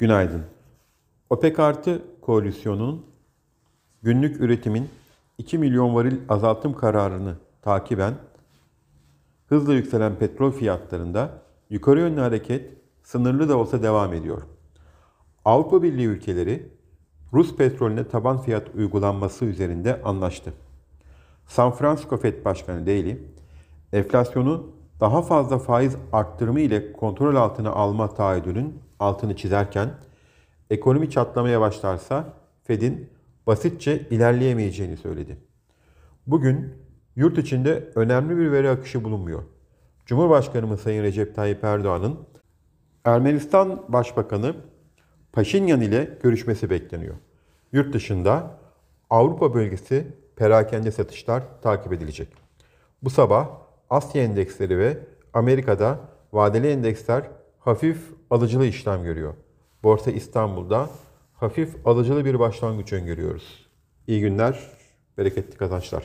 Günaydın. OPEC artı koalisyonunun günlük üretimin 2 milyon varil azaltım kararını takiben hızla yükselen petrol fiyatlarında yukarı yönlü hareket sınırlı da olsa devam ediyor. Avrupa Birliği ülkeleri Rus petrolüne taban fiyat uygulanması üzerinde anlaştı. San Francisco Fed Başkanı Daly, enflasyonu daha fazla faiz arttırımı ile kontrol altına alma taahhüdünün altını çizerken, ekonomi çatlamaya başlarsa Fed'in basitçe ilerleyemeyeceğini söyledi. Bugün yurt içinde önemli bir veri akışı bulunmuyor. Cumhurbaşkanımız Sayın Recep Tayyip Erdoğan'ın Ermenistan Başbakanı Paşinyan ile görüşmesi bekleniyor. Yurt dışında Avrupa bölgesi perakende satışlar takip edilecek. Bu sabah Asya endeksleri ve Amerika'da vadeli endeksler hafif alıcılı işlem görüyor. Borsa İstanbul'da hafif alıcılı bir başlangıç öngörüyoruz. İyi günler, bereketli kazançlar.